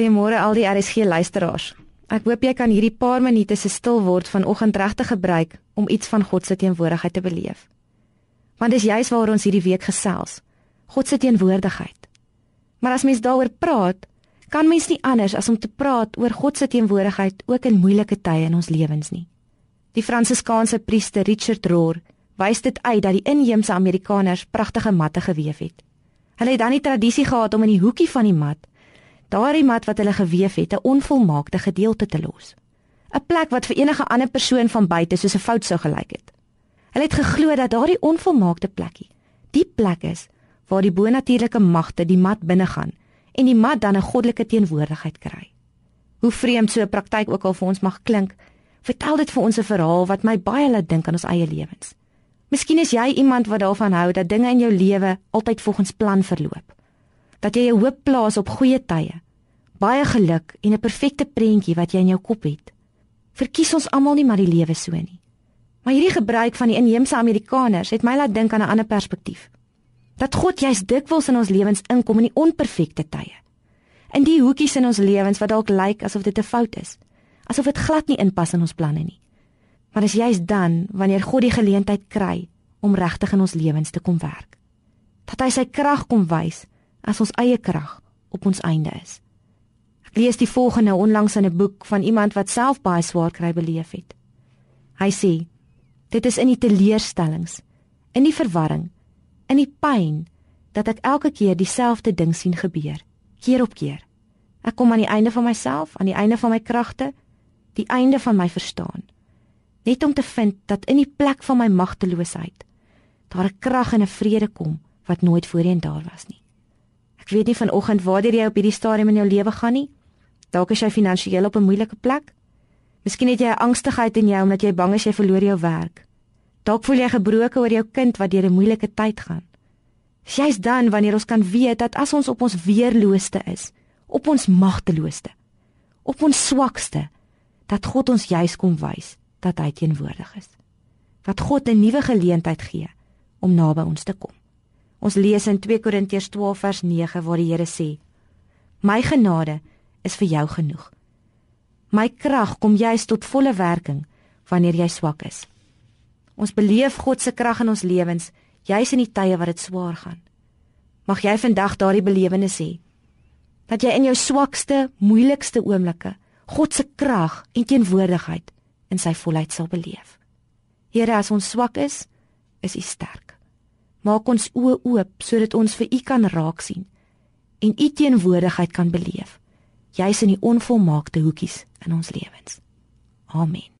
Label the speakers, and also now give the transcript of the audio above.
Speaker 1: Goeiemôre al die RSG luisteraars. Ek hoop jy kan hierdie paar minute se stil word vanoggend regtig gebruik om iets van God se teenwoordigheid te beleef. Want dis juis waaroor ons hierdie week gesels. God se teenwoordigheid. Maar as mens daaroor praat, kan mens nie anders as om te praat oor God se teenwoordigheid ook in moeilike tye in ons lewens nie. Die Fransiskaanse priester Richard Rohr wys dit uit dat die inheemse Amerikaners pragtige matte gewewe het. Hulle het dan die tradisie gehad om in die hoekie van die mat daardie mat wat hulle gewewe het, 'n onvolmaakte gedeelte te los. 'n Plek wat vir enige ander persoon van buite soos 'n fout sou gelyk het. Hulle het geglo dat daardie onvolmaakte plekkie, die plek is waar die bonatuurlike magte die mat binnegaan en die mat dan 'n goddelike teenwoordigheid kry. Hoe vreemd so 'n praktyk ook al vir ons mag klink, vertel dit vir ons 'n verhaal wat my baie laat dink aan ons eie lewens. Miskien is jy iemand wat daarvan hou dat dinge in jou lewe altyd volgens plan verloop dat jy jou hoop plaas op goeie tye. Baie geluk en 'n perfekte prentjie wat jy in jou kop het. Verkies ons almal nie maar die lewe so nie. Maar hierdie gebruik van die inheemse Amerikaners het my laat dink aan 'n ander perspektief. Dat God juist dikwels in ons lewens inkom in die onperfekte tye. In die hoekies in ons lewens wat dalk lyk asof dit 'n fout is, asof dit glad nie inpas in ons planne nie. Maar dis juist dan wanneer God die geleentheid kry om regtig in ons lewens te kom werk. Dat hy sy krag kom wys as ons eie krag op ons einde is. Ek lees die volgende onlangs in 'n boek van iemand wat self baie swaar kry beleef het. Hy sê: Dit is in die teleurstellings, in die verwarring, in die pyn dat ek elke keer dieselfde ding sien gebeur, keer op keer. Ek kom aan die einde van myself, aan die einde van my kragte, die einde van my verstaan. Net om te vind dat in die plek van my magteloosheid daar 'n krag en 'n vrede kom wat nooit voorheen daar was nie. Ek weet nie vanoggend waartoe jy op hierdie stadium in jou lewe gaan nie. Dalk is jy finansiëel op 'n moeilike plek. Miskien het jy 'n angstigheid in jou omdat jy bang is jy verloor jou werk. Dalk voel jy gebroken oor jou kind wat deur 'n moeilike tyd gaan. Jy's dan wanneer ons kan weet dat as ons op ons weerlooste is, op ons magtelooste, op ons swakste, dat God ons juis kom wys dat hy teenwoordig is. Dat God 'n nuwe geleentheid gee om naby ons te kom. Ons lees in 2 Korintiërs 12 vers 9 waar die Here sê: My genade is vir jou genoeg. My krag kom juis tot volle werking wanneer jy swak is. Ons beleef God se krag in ons lewens juis in die tye wat dit swaar gaan. Mag jy vandag daardie belewenis hê dat jy in jou swakste, moeilikste oomblikke God se krag en teenwoordigheid in sy volheid sal beleef. Here, as ons swak is, is U sterk. Maak ons oë oop sodat ons vir U kan raak sien en U teenwoordigheid kan beleef, juis in die onvolmaakte hoekies in ons lewens. Amen.